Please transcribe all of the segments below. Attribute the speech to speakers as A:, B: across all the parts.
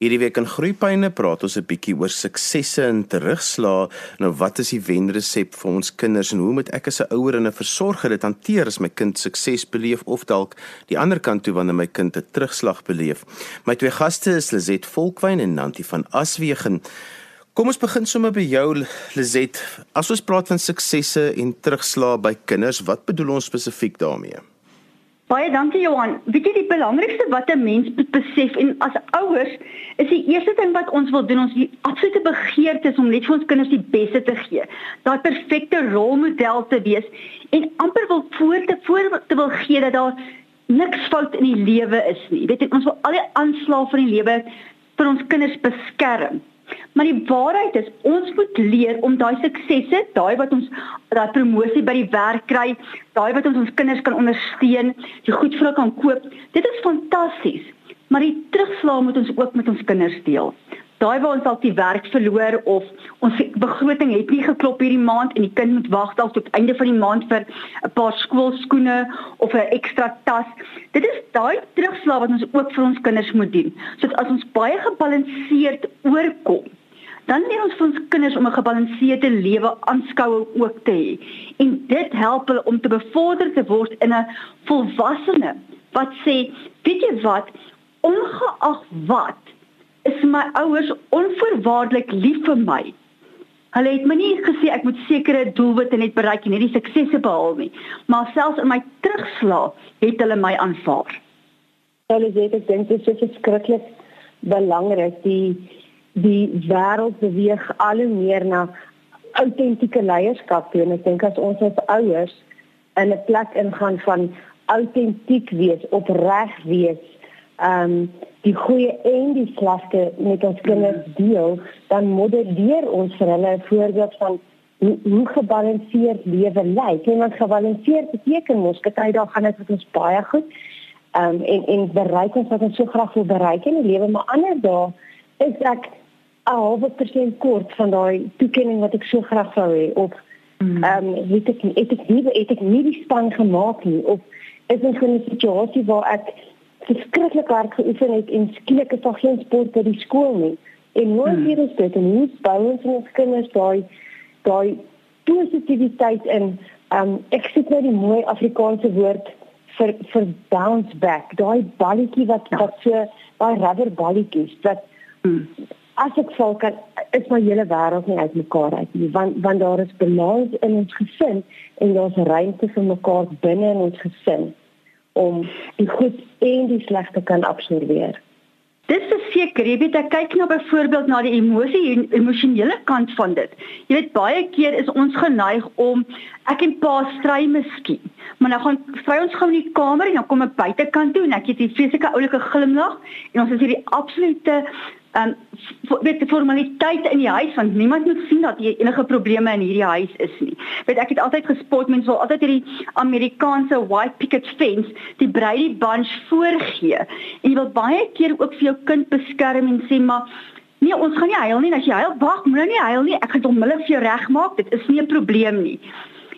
A: Hierdie week in Groeipyne praat ons 'n bietjie oor suksesse en terugslae. Nou wat is die wenresep vir ons kinders en hoe moet ek as 'n ouer en 'n versorger dit hanteer as my kind sukses beleef of dalk die ander kant toe wanneer my kind 'n terugslag beleef? My twee gaste is Lizet Volkwyn en Nanti van Aswegen. Kom ons begin sommer by jou Lizet. As ons praat van suksesse en terugslae by kinders, wat bedoel ons spesifiek daarmee?
B: Baie dankie Johan. Weet jy die belangrikste wat 'n mens moet besef en as ouers is die eerste ding wat ons wil doen, ons die absolute begeerte is om net vir ons kinders die beste te gee. Daai perfekte rolmodel te wees en amper wil voor te voor te wil gee dat daar niks fout in die lewe is nie. Weet jy, ons wil al die aanslae van die lewe vir ons kinders beskerm. Maar die waarheid is ons moet leer om daai suksesse, daai wat ons daai promosie by die werk kry, daai wat ons ons kinders kan ondersteun, die goed vir hulle kan koop. Dit is fantasties. Maar die terugslag moet ons ook met ons kinders deel daai waar ons dalk die werk verloor of ons begroting het nie geklop hierdie maand en die kind moet wag dalk tot einde van die maand vir 'n paar skoolskoene of 'n ekstra tas. Dit is daai terugslag wat ons ook vir ons kinders moet doen. So as ons baie gebalanseerd oorkom, dan leer ons vir ons kinders om 'n gebalanseerde lewe aanskoue ook te hê. En dit help hulle om te bevorder te word in 'n volwassene wat sê, weet jy wat, ongeag wat is my ouers onvoorwaardelik lief vir my. Hulle het my nie gesê ek moet sekere doelwitte net bereik en hierdie suksese behaal nie, maar selfs in my terugslag het hulle my aanvaar.
C: Hulle sê dit dink dit is verskriklik belangrik die die wêreld beweeg al hoe meer na autentieke leierskap toe en ek dink as ons as ouers in 'n plek ingaan van autentiek wees, opreg wees, ehm um, die goeie en die slegte met ons kinders deel, dan modelleer ons vir hulle 'n voorbeeld van hoe, hoe gebalanseerd lewe lyk. En wat gebalanseerd beteken mos, baie dae gaan dit met ons baie goed. Ehm um, en en bereik ons wat ons so graag wil bereik in die lewe, maar ander dae is ek 'n halwe persent kort van daai toekenning wat ek so graag wou hê of mm. ehm um, weet ek het ek nie het ek nie die span gemaak nie of is dit 'n situasie waar ek verskriklik hard geoefen het en skielik is daar geen sport by die skool nie. En nooit hmm. hier is dit en hoe bou ons ons kinders daai daai positiwiteit in um ek sê net die mooi Afrikaanse woord vir vir bounce back. Daai balletjie wat ja. wat so daai rubber balletjies wat hmm. As ek val kan is my hele wêreld nie uitmekaar uit nie want want daar is balans in ons gesin en daar's ruimte vir mekaar binne in ons gesin om die goed en die slegte kan absorbeer.
B: Dis verseker, jy weet ek kyk nou byvoorbeeld na die emosie emosionele kant van dit. Jy weet baie keer is ons geneig om ek en pa stry miskien, maar nou gaan stry ons gou in die kamer en dan kom ek buitekant toe en ek het 'n vreeslike oulike glimlag en ons is hierdie absolute um weet die formaliteit in die huis want niemand moet sien dat jy enige probleme in hierdie huis is nie. Weet ek het altyd gespot mense wil altyd hierdie Amerikaanse white picket fence die Brady bunch voorgee. En jy wil baie keer ook vir jou kind beskerm en sê maar Nee, ons gaan nie huil nie. As jy huil, wag, moenie huil nie. Ek gaan hom hulle vir jou regmaak. Dit is nie 'n probleem nie.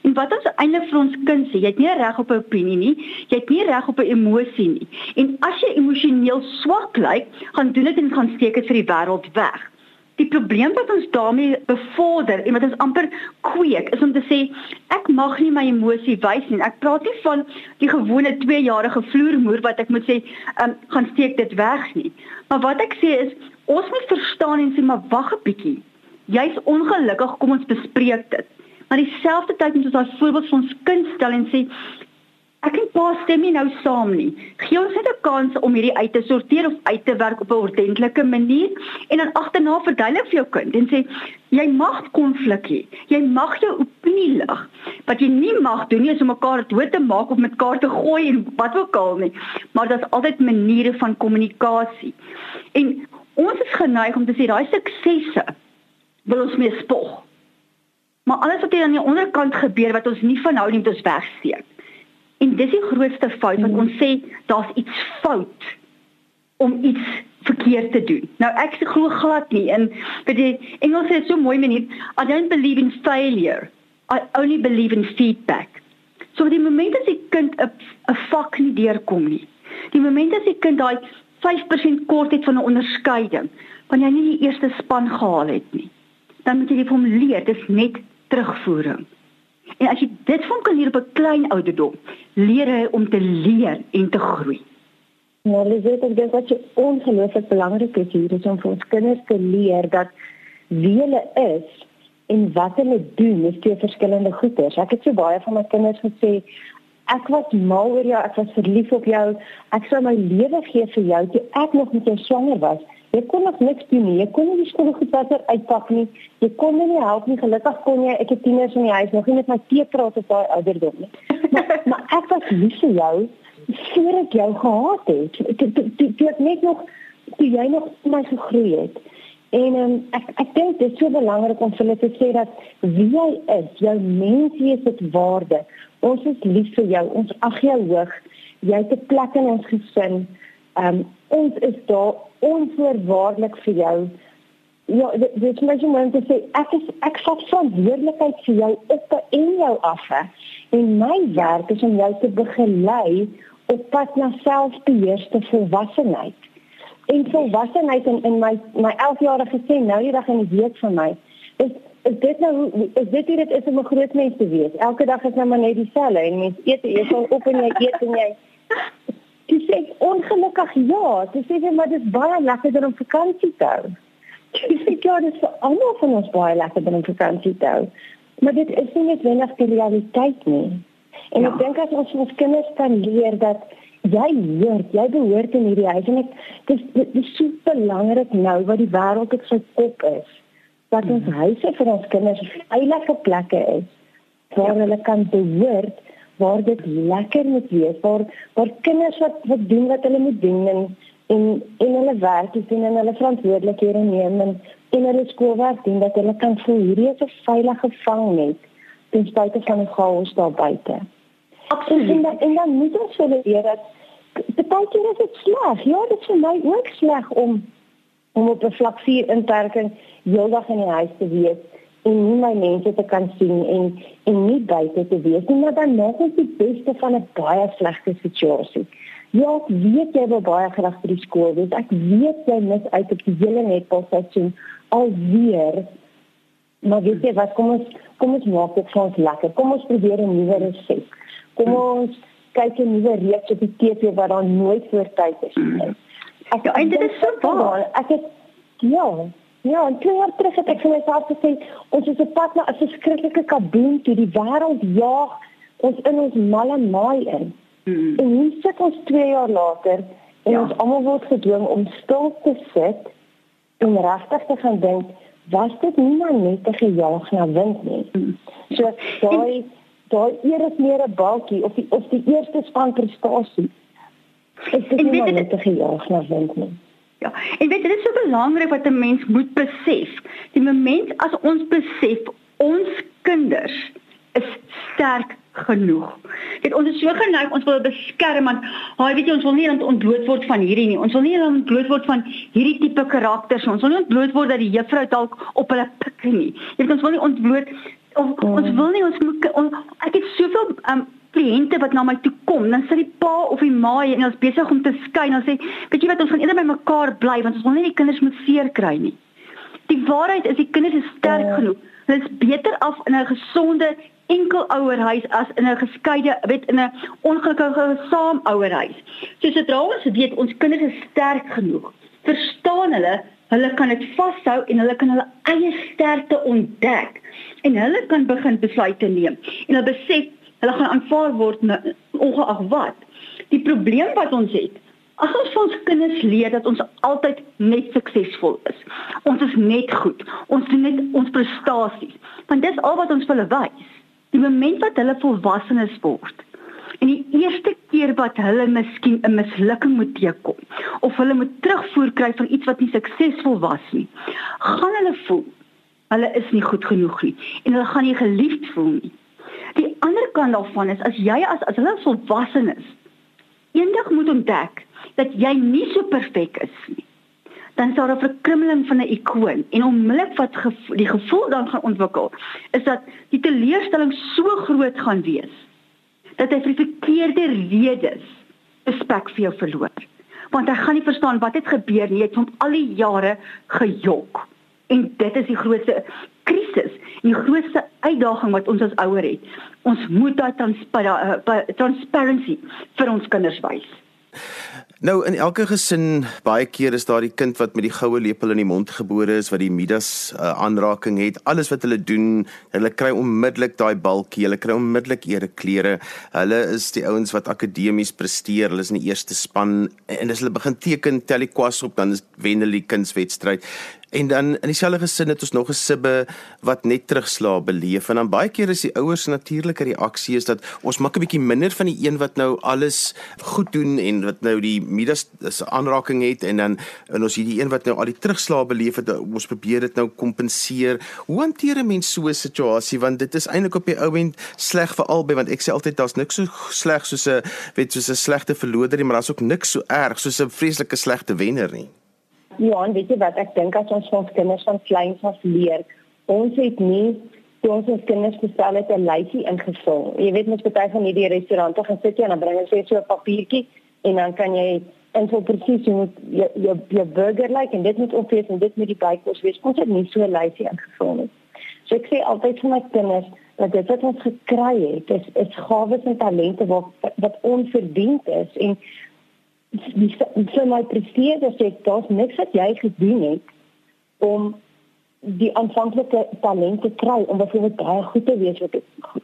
B: En wat ons eintlik vir ons kind sê, jy het nie reg op 'n opinie nie, jy het nie reg op 'n emosie nie. En as jy emosioneel swak lyk, gaan doen dit en gaan steek dit vir die wêreld weg. Die probleem wat ons daarmee bevorder en wat ons amper kweek is om te sê ek mag nie my emosie wys nie. Ek praat nie van die gewone 2-jarige vloermoer wat ek moet sê, um, gaan steek dit weg nie. Maar wat ek sê is ons moet verstaan en sê maar wag 'n bietjie. Jy's ongelukkig, kom ons bespreek dit. Maar dieselfde tyd moet ons daai voorbeeld vir ons kind stel en sê ek en pa stem nie nou saam nie. Gee ons net 'n kans om hierdie uit te sorteer of uit te werk op 'n ordentlike manier en dan agterna verduidelik vir jou kind en sê jy mag konflik hê. Jy mag jou opinie lig. Wat jy nie mag doen nie is om mekaar dood te maak of met kaarte gooi en wat ook al nie. Maar daar's altyd maniere van kommunikasie. En ons is geneig om te sê daai suksesse wil ons mee spog. Maar alles wat hier aan die onderkant gebeur wat ons nie van hou nie, moet ons wegsteek. En dis die grootste fout wat ons sê daar's iets fout om iets verkeerd te doen. Nou ek se glo glad nie in vir die Engels sê so mooi manier, I don't believe in failure. I only believe in feedback. So die oomblik as die kind 'n 'n vak nie deurkom nie. Die oomblik as die kind daai 5% kort het van 'n onderskeiding, wanneer jy nie die eerste span gehaal het nie. Dan moet jy hom leer, dis net terugvoering. En as jy dit hom kan leer op 'n klein ouderdom, leer hy om te leer en te groei.
C: Ja, Lisette, ek dink wat jy ongelooflik belangrik is hier is om vir ons kinders te leer dat wie hulle is en wat hulle doen is twee verskillende goeders. Ek het so baie van my kinders gesê, ek was mal oor jou, ek was verlief op jou. Ek sou my lewe gee vir jou toe ek nog met jou swanger was. Jy kon nog niks doen nie. Jy kon nie die skoolgoedwater uitpak nie. Jy kon my nie help nie. Gelukkig kon jy. Ek het tieners in die huis nog nie met my tee praat op daai ouderdom nie. Maar, maar ek was lief vir jou voor ek jou gehad het. Dit het net nog toe jy nog my gegroei het. En um, ek ek dink dit is so belangrik om vir hulle te sê dat wie jy is, jou menswees het waarde. Ons is lief vir jou. Ons ag jou hoog. Jy het 'n plek in ons gesin. Um ons is daar onvoorwaardelik vir jou. Ja, dit is my om te sê ek is ek vat verantwoordelikheid vir jou op en jou af. En my werk is om jou te begelei op pad na selfbeheerste volwassenheid en volwassenheid in in my my 11-jarige sê nou die dag in die week van my is is dit nou is dit hier dit is om 'n groot mens te wees. Elke dag is nou maar net dieselfde en mens eet sal op en jy eet en jy Dis sê ongelukkig ja, dis sê maar dis baie lekker om vakansie te hou. Dis sê ja, dis vir almal van ons baie lekker om vakansie te hou. Maar dit is nie net wenig die realiteit nie. En ja. ek dink as ons ons kinders kan leer dat jy hoort, jy behoort in hierdie huis en ek dis dis so belangrik nou wat die wêreld op sy kop is. Dat ons hmm. huise vir ons kinders veilige plekke is waar ja. hulle kan behoort, waar dit lekker moet wees, waar waar kinders wat wat doen wat hulle moet doen en en en hulle werk doen en hulle verantwoordelikhede neem en en hulle skoolwerk doen dat hulle kan voel hierdie is 'n veilige vang net ten spyte van die chaos daar buite. Absoluut. En dan, en dan moet ons hulle leer dat baie keer is dit sleg. Ja, dit is vir my ook sleg om om op 'n vlak 4 inperking heeldag in die huis te wees en nie my mense te kan sien en en nie buite te wees nie, maar dan nog is die beste van 'n baie slegte situasie. Ja, ek weet jy wil baie graag by die skool wees. Ek weet jy mis uit op die hele netbalseisoen alweer. Maar weet jy wat, kom ons kom ons maak dit vir ons lekker. Kom ons probeer 'n nuwe resep. Kom ons kyk 'n nuwe reeks op die TV wat daar nooit voor tyd is nie.
B: Ek ja, dit is so waar.
C: Ek het ja, ja, en twee jaar terug het ek vir myself gesê ons is op pad na 'n verskriklike kaboom toe die wêreld jaag ons in ons malle maai in. Mm. En hier sit ons 2 jaar later en ja. ons almal word gedwing om stil te sit en regtig te gaan dink was dit nie net 'n gejaag na wind nie. Mm. So daai daai eer is meer 'n balkie of die of die eerste span prestasie. Ek sê nie net te gejaag na wind nie.
B: Ja, en weet dit is so belangrik wat 'n mens moet besef. Die moment as ons besef ons kinders is sterk genoeg. Dit ons is so geneig ons wil beskerm want haai weet jy ons wil nie ontbloot word van hierdie nie. Ons wil nie ontbloot word van hierdie tipe karakters. Ons wil nie ontbloot word dat die juffrou dalk op hulle pik nie. Jy weet ons wil nie ontbloot of, mm. ons wil nie ons moet on, ek het soveel um kliënte wat na my toe kom dan sit die pa of die ma en ons besig om te skei en dan sê weet jy wat ons gaan eerder by mekaar bly want ons wil nie die kinders moet seer kry nie die waarheid is die kinders is sterk mm. genoeg hulle is beter af in 'n gesonde enkel ouerhuis as in 'n geskeide weet in 'n ongelukkige saamouerhuis so sodra ons weet ons kinders is sterk genoeg verstaan hulle Hulle kan dit vashou en hulle kan hulle eie sterkte ontdek en hulle kan begin besluite neem. En hulle besef hulle gaan aanvaar word ongeag wat. Die probleem wat ons het, as ons ons kinders leer dat ons altyd net suksesvol is. Ons is net goed. Ons doen net ons prestasies. Want dis al wat ons vir hulle wys. Die oomblik wat hulle volwassenes word, En die eerste keer wat hulle miskien 'n mislukking moet teekom of hulle moet terugvoer kry van iets wat nie suksesvol was nie, gaan hulle voel hulle is nie goed genoeg nie en hulle gaan nie geliefd voel nie. Die ander kant daarvan is as jy as as hulle volwassenes eendag moet ontdek dat jy nie so perfek is nie dan daar 'n verkrummeling van 'n ikoon en onmiddellik wat gevo die gevoel dan gaan ontwikkel is dat die teleurstelling so groot gaan wees dat hy vir verkeerde redes respek vir jou verloor. want hy gaan nie verstaan wat het gebeur nie. Hy het hom al die jare gejok. En dit is die grootste krisis, die grootste uitdaging wat ons as ouers het. Ons moet daai transparency vir ons kinders wys.
A: Nou in elke gesin baie keer is daar die kind wat met die goue lepel in die mond gebore is wat die Midas uh, aanraking het. Alles wat hulle doen, hulle kry onmiddellik daai balkie, hulle kry onmiddellik ereklere. Hulle is die ouens wat akademies presteer, hulle is in die eerste span en as hulle begin teken tel die kwas op dan wen hulle die kunswedstryd. En dan in dieselfde gesin het ons nog 'n sibbe wat net terugslaa beleef en dan baie keer is die ouers natuurlike reaksie is dat ons maak 'n bietjie minder van die een wat nou alles goed doen en wat nou die Midas se aanraking het en dan en ons hierdie een wat nou al die terugslaa beleef het ons probeer dit nou kompenseer. Hoe hanteer 'n mens so 'n situasie want dit is eintlik op die ou end sleg vir albei want ek sê altyd daar's niks so sleg soos 'n weet soos 'n slegte verloder nie maar daar's ook niks so erg soos 'n vreeslike slegte wenner nie.
C: En weet jy wat ek dink as ons ons kinders van kleins af leer, ons het nie toe ons ons kinders bestel het 'n lysie ingevul. Jy weet mens baie van hierdie restaurante gaan sit jy en dan bring hulle so 'n papiertjie en dan kan jy invul presies hoe jy jou jou burger lyk like, en dit moet opwees en dit moet die bykos wees. Ons het nie so 'n lysie ingevul nie. So ek sê altyd vir my kinders dat dit wat ons gekry het is is gawes en talente wat wat onverdiend is en die vir my presteer dat ek daar's niks wat jy gedoen het om die aanvanklike talent te kry om byvoorbeeld baie goed te wees wat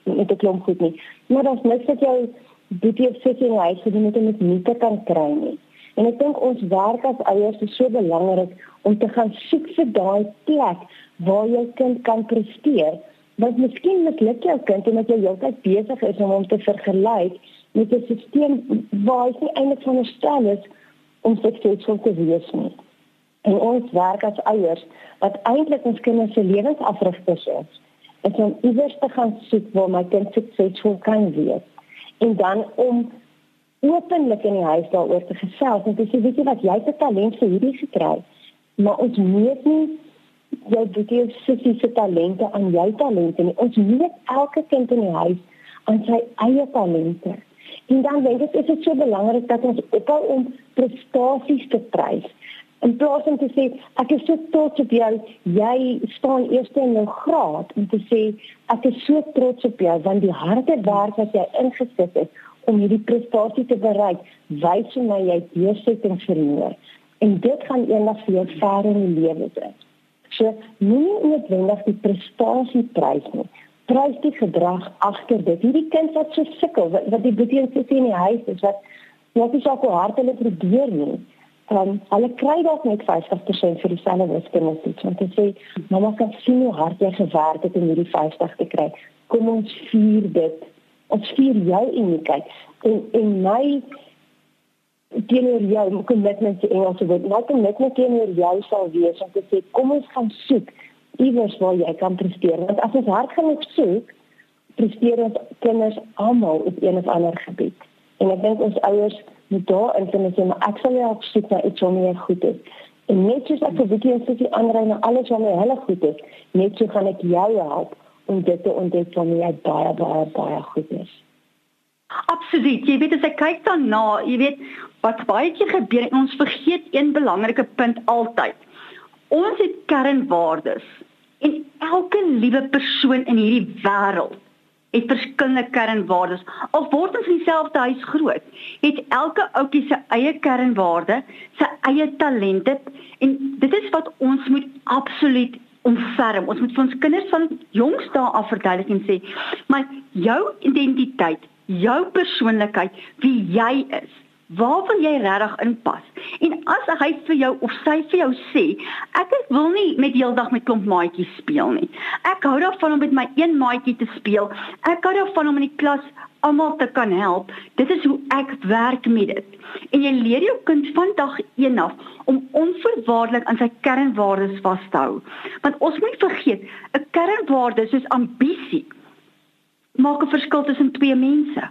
C: met 'n klomp goed nie. Maar daar's niks wat jy dit jy sit in hy gedoen het om dit nie te kan kry nie. En ek dink ons werk as ouers is so belangrik om te gaan soek vir daai plek waar jou kind kan presteer. Want miskien misluk jou kind omdat jy heeltyd besig is om hom te vergelyk met 'n stelsel waar hy eintlik van 'n stel is om suksesvol te wees nie. En ons werk as ouers wat eintlik ons kinders se lewensafrigters is, is om iewers te gaan soek waar my kind suksesvol kan wees. En dan om openlik in die huis daaroor te gesels en te sê weet jy wat jy het talent vir hierdie gekry, maar ons moet nie jy dit is sussie se talente aan jou talente nie. Ons moet elke kind in die huis aan sy eie talente En dan dink ek is dit so belangrik dat ons ophou om prestasies te prys. In plaas van te sê ek is so trots op jou, jy staan eerste in jou graad om te sê ek is so trots op jou want die harde werk wat jy ingesit het om hierdie prestasie te bereik, wys vir my jy het deursetting vermoë. En dit gaan eendag vir jou ver in die lewe bring. So, nie noodwendig die prestasie prys nie, prys die gedrag agter dit. Hierdie kind wat so sukkel, wat, wat die boetie sê in die huis is wat wat is ook hard hulle probeer nie. Um, hulle kry dalk net 50% vir dieselfde wiskunde want dit sê mamma kan sien hoe hard jy gewerk het om hierdie 50 te kry. Kom ons vier dit. Ons vier jou uniekheid en en my teenoor jou commitment in Engels word. My commitment teenoor jou sal wees om te sê kom ons gaan soek iewers waar jy kan presteer. Want as ons hard genoeg soek presteer ons kinders almal op een of ander gebied. En ek dink ons ouers moet daar in sê maar ek sal jou opsoek na iets wat meer goed is. En net soos ek vir Vicky en Susie aanry na alles wat my hulle goed is net so gaan ek jou help om dit te ontdek wat my baie baie baie goed is.
B: Absoluut. Jy weet as ek kyk daarna, jy weet wat baie keer gebeur en ons vergeet een belangrike punt altyd. Ons het kernwaardes En elke liewe persoon in hierdie wêreld het verskillende kernwaardes. Al word ons in dieselfde huis groot, het elke ouetjie se eie kernwaarde, sy eie talente en dit is wat ons moet absoluut omferm. Ons moet vir ons kinders van jongs dae af verduidelik en sê, maar jou identiteit, jou persoonlikheid, wie jy is, Waar wil jy regtig inpas? En as hy vir jou of sy vir jou sê, ek wil nie met heeldag met klomp maatjies speel nie. Ek hou daarvan om met my een maatjie te speel. Ek hou daarvan om in die klas almal te kan help. Dit is hoe ek werk met dit. En jy leer jou kind van dag 1 af om onvoorwaardelik aan sy kernwaardes vas te hou. Want ons moet vergeet, 'n kernwaarde soos ambisie maak 'n verskil tussen twee mense.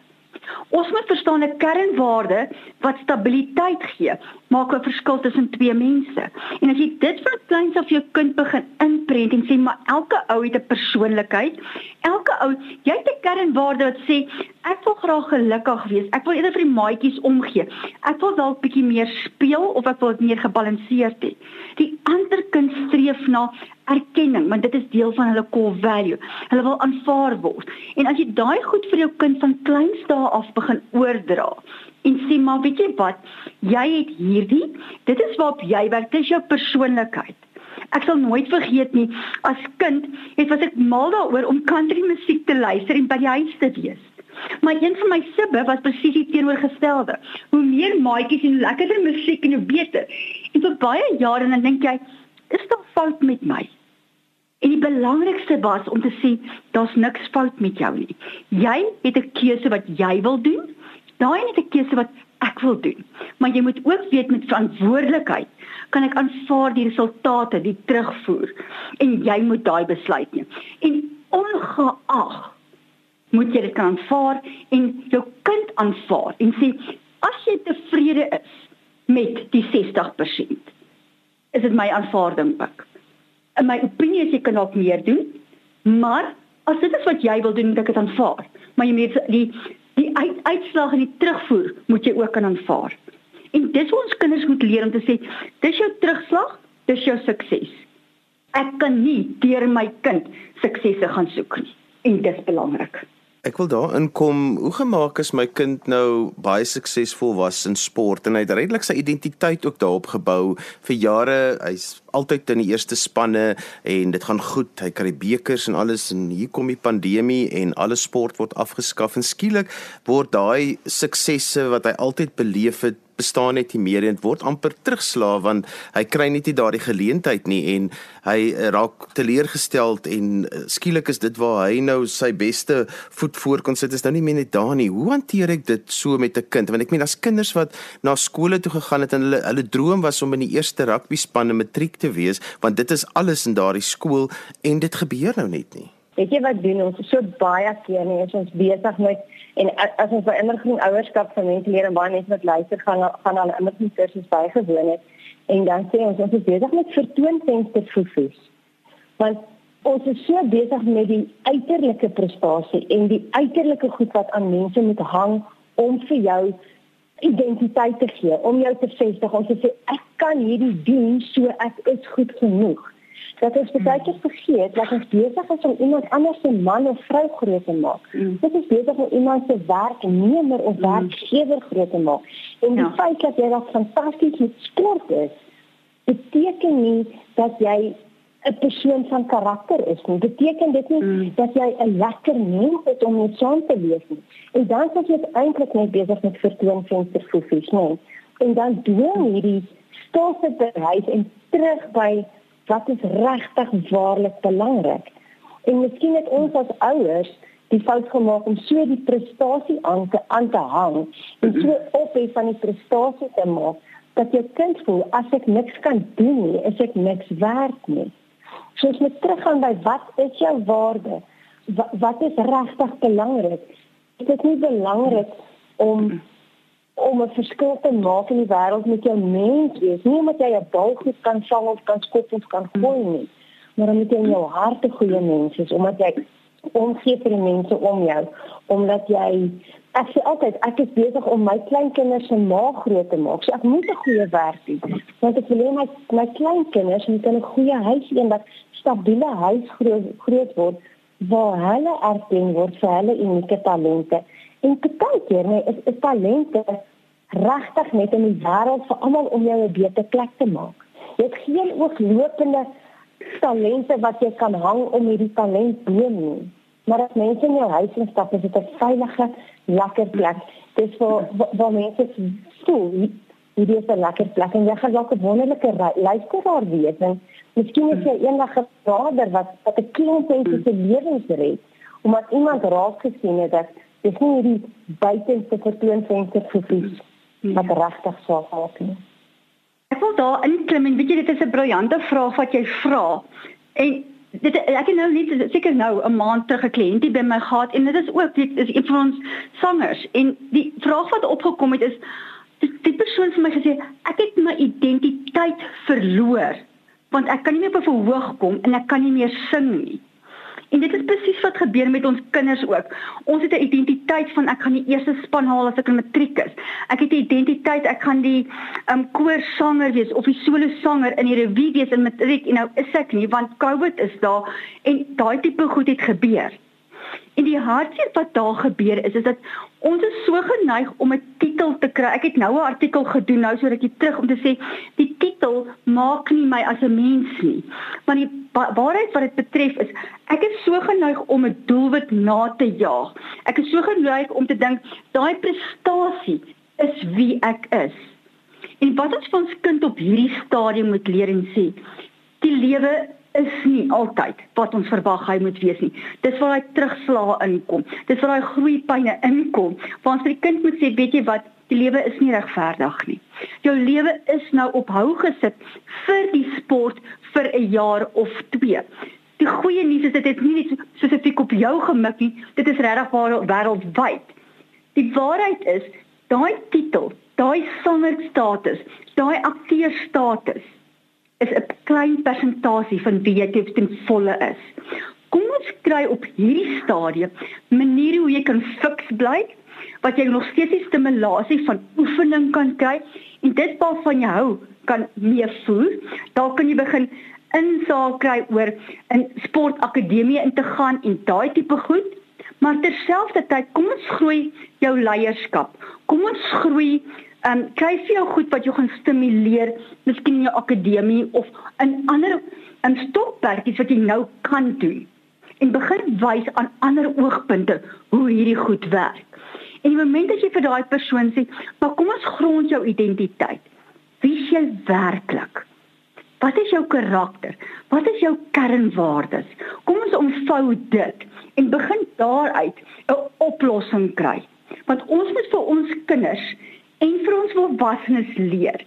B: Ons moet verstaan 'n kernwaarde wat stabiliteit gee, maak 'n verskil tussen twee mense. En as jy dit van kleins af jou kind begin inprent en sê maar elke ou het 'n persoonlikheid. Elke ou, jy het 'n kernwaarde wat sê ek wil graag gelukkig wees. Ek wil eerder vir die maatjies omgee. Ek wil dalk bietjie meer speel of ek wil dit meer gebalanseerd hê. Die ander kind streef na erkenning, want dit is deel van hulle core value. Hulle wil aanvaar word. En as jy daai goed vir jou kind van kleins dae af begin oordra, en sê maar weet jy wat jy het hierdie dit is waarop jy werk dit is jou persoonlikheid ek sal nooit vergeet nie as kind het was ek mal daaroor om country musiek te luister en by die huis te wees maar een van my sibbe was presies die teenoorgestelde hoe meer maatjies en lekkerder musiek en hoe beter en vir baie jare dan dink jy is daar fout met my En die belangrikste was om te sê daar's niks fout met jou nie. Jy het 'n keuse wat jy wil doen Daai is 'n keuse wat ek wil doen. Maar jy moet ook weet met verantwoordelikheid kan ek aanvaar die resultate, die terugvoer en jy moet daai besluit neem. En ongeag moet jy dit kan aanvaar en jou kind aanvaar en sê as jy tevrede is met die 60% is dit my aanvaarding ook. In my opinie is jy kan dalk meer doen, maar as dit is wat jy wil doen, moet ek dit aanvaar. Maar jy moet die die uit, uitslag en die terugvoer moet jy ook kan aanvaar. En dis hoe ons kinders moet leer om te sê, dis jou terugslag, dis jou sukses. Ek kan nie deur my kind suksese gaan soek nie. En dis belangrik.
A: Ek wil daarin kom. Hoe gemaak is my kind nou baie suksesvol was in sport en hy het redelik sy identiteit ook daarop gebou vir jare. Hy's altyd in die eerste spanne en dit gaan goed. Hy kry bekers en alles en hier kom die pandemie en alle sport word afgeskaf en skielik word daai suksesse wat hy altyd beleef het bestaan net nie meer en word amper terugslaaf want hy kry net nie daardie geleentheid nie en hy raak teleurgesteld en eh, skielik is dit waar hy nou sy beste voet voor kon sit is nou nie meer net daar nie. Hoe hanteer ek dit so met 'n kind? Want ek meen as kinders wat na skole toe gegaan het en hulle hulle droom was om in die eerste rugby span in matriek te wees want dit is alles in daardie skool en dit gebeur nou net nie
C: Weet jy wat doen? Ons so baie keer nie is ons besig met en as ons by innergroen ouerskap van mense leer en baie mense wat luister gaan gaan al innergroen kursus bygewoon het. En dan sê ons ons is besig met vertoonvensterfoefus. Want ons is so besig met die uiterlike prestasie en die uiterlike goed wat aan mense moet hang om vir jou identiteit te gee, om jou te vestig, om te sê ek kan hierdie doen, so ek is goed genoeg dat ons baie keer vergeet dat ons besig is om iemand anders se man of vrou groot te maak. Mm. Dit is besig om iemand se werknemer of mm. werkgewer groot te maak. En die ja. feit dat jy wat fantasties met sport is, beteken nie dat jy 'n persoon van karakter is nie. Beteken dit nie mm. dat jy 'n lekker mens is om met saam te leef nie. En dan is jy eintlik net besig met vertoon vensterfoefies, nee. En dan doen hierdie stoffe bereik en terug by wat is regtig waarlik belangrik. En miskien het ons as ouers die fout gemaak om so die prestasie aan te aan te hang en so op hê van die prestasie te maak dat jou kind voel as ek niks kan doen nie, is ek niks werd nie. So as jy teruggaan by wat is jou waarde? Wat, wat is regtig belangrik? Dit is nie belangrik om om 'n verskil te maak in die wêreld met jou mens wees. Nie omdat jy 'n bal goed kan vang of kan skop of kan gooi nie, maar omdat jy in jou hart 'n goeie mens is, omdat jy omgee vir die mense om jou, omdat jy ek sê altyd ek is besig om my kleinkinders se maag groot te maak. So ek moet 'n goeie werk doen. Want ek wil hê my my kleinkinders moet 'n goeie huis wees, 'n stabiele huis groot groot word waar hulle erken word vir hulle unieke talente. En baie keer nee, is, is talente regtig net in die wêreld vir almal om jou 'n beter plek te maak. Jy het geen ooglopende talente wat jy kan hang om hierdie talent boom nie. Maar as mense in jou huis instap, is dit 'n veilige, lekker plek. Dis waar waar mense voel hierdie is 'n lekker plek en jy gaan dalk 'n wonderlike luisteraar wees en miskien is jy eendag 'n vader wat wat 'n klomp mense se lewens red omdat iemand raak gesien het dat dis nie hierdie buitenste vertoonvenster gevoel wat regtig sou help nie.
B: Ek wil daar inklim en weet jy dit is 'n briljante vraag wat jy vra. En dit ek het nou net seker nou 'n maand terug 'n kliëntie by my gehad en dit is ook dit is een van ons sangers en die vraag wat opgekom het is die persoon vir my gesê ek het my identiteit verloor want ek kan nie meer op 'n verhoog kom en ek kan nie meer sing nie. En dit is presies wat gebeur met ons kinders ook. Ons het 'n identiteit van ek gaan die eerste span haal as ek in matriek is. Ek het 'n identiteit ek gaan die um koorsanger wees of die solo sanger in die revue wees in matriek en nou is ek nie want COVID is daar en daai tipe goed het gebeur. En die hartseer wat daar gebeur is is dat ons is so geneig om 'n titel te kry. Ek het nou 'n artikel gedoen nou sodat ek terug om te sê die titel maak nie my as 'n mens nie. Want die waarheid wat dit betref is ek is so geneig om 'n doelwit na te jaag. Ek is so geneig om te dink daai prestasie is wie ek is. En wat ons vir ons kind op hierdie stadium moet leer en sê, die lewe is nie altyd wat ons verwag hy moet wees nie. Dis waar hy terugslae inkom. Dis waar hy groeipyne inkom. Waar ons vir die kind moet sê, weet jy wat, die lewe is nie regverdig nie. Jou lewe is nou op hou gesit vir die sport vir 'n jaar of 2. Die goeie nuus is dit is nie net spesifiek op jou gemik nie. Dit is regtig wêreldwyd. Die waarheid is, daai titel, daai sangerstatus, daai akteurstatus is 'n klein persentasie van wie jy ten volle is. Kom ons kry op hierdie stadium maniere hoe jy kan fiks bly wat jy nog steeds die stimulasie van oefening kan kry en dit waarvan jy hou kan meer voel. Daar kan jy begin insaak kry oor 'n sportakademie in te gaan en daai tipe goed. Maar terselfdertyd, kom ons groei jou leierskap. Kom ons groei Ehm um, kry vir jou goed wat jou gaan stimuleer, miskien in jou akademie of in ander um, stokperdjies wat jy nou kan doen. En begin wys aan ander oogpunte hoe hierdie goed werk. En die oomblik as jy vir daai persoon sê, "Maar kom ons grond jou identiteit. Wie is jy werklik? Wat is jou karakter? Wat is jou kernwaardes? Kom ons omvou dit en begin daaruit 'n oplossing kry." Want ons moet vir ons kinders en vir ons volwassenes leer.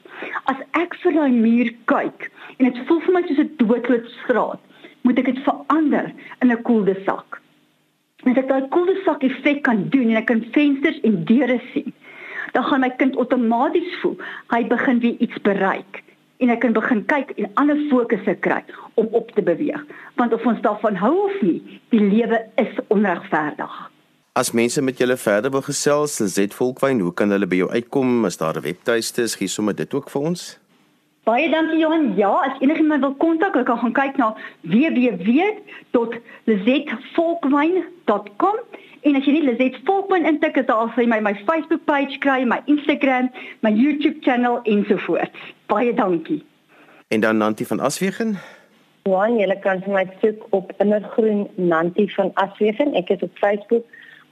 B: As ek vir daai muur kyk en dit voel vir my soos 'n doodloop straat, moet ek dit verander in 'n koelde sak. As ek daai koelde sak effek kan doen en ek kan vensters en deure sien, dan gaan my kind outomaties voel hy begin weer iets bereik en ek kan begin kyk en ander fokusse kry om op te beweeg. Want of ons daarvan hou of nie, die lewe is onregverdig.
A: As mense met julle verder wil gesels, Lizet Volkwyn, hoe kan hulle by jou uitkom? Is daar 'n webtuiste? Gee sommer dit ook vir ons.
B: Baie dankie Johan. Ja, as enigiemand wil kontak, kan gaan kyk na www.lizetvolkwyn.com en as jy nie Lizet Volkwyn intik dan sal jy my my Facebook page kry, my Instagram, my YouTube channel ensovoorts. Baie dankie.
A: En dan Nanti van Aswegen.
C: Johan, jy kan my soek op Innergroen Nanti van Aswegen. Ek is op Facebook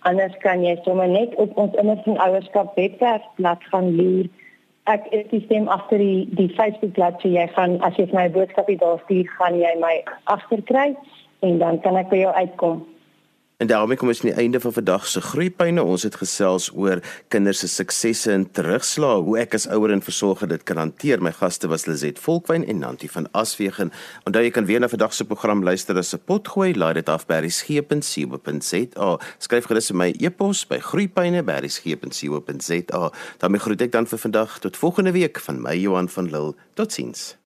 C: Anders kan jy sommer net op ons innerlike ouerskap webwerf laat gaan loer. Ek is die stem agter die die Facebook bladsy. Jy gaan as jy my boodskapie daar stuur, gaan jy my agterkry en dan kan ek by jou uitkom.
A: En daarmee kom ons aan die einde van vandag se groeipyne. Ons het gesels oor kinders se suksesse en terugslae, hoe ek as ouer en versorger dit kan hanteer. My gaste was Lizet Volkwyn en Nanti van Aswegen. Onthou jy kan weer na vandag se program luister as 'n potgooi. Laai dit af by resgep.co.za. Skryf gerus my e-pos by groeipyne@resgep.co.za. daarmee groet ek dan vir vandag tot volgende week van my Johan van Lille. Totsiens.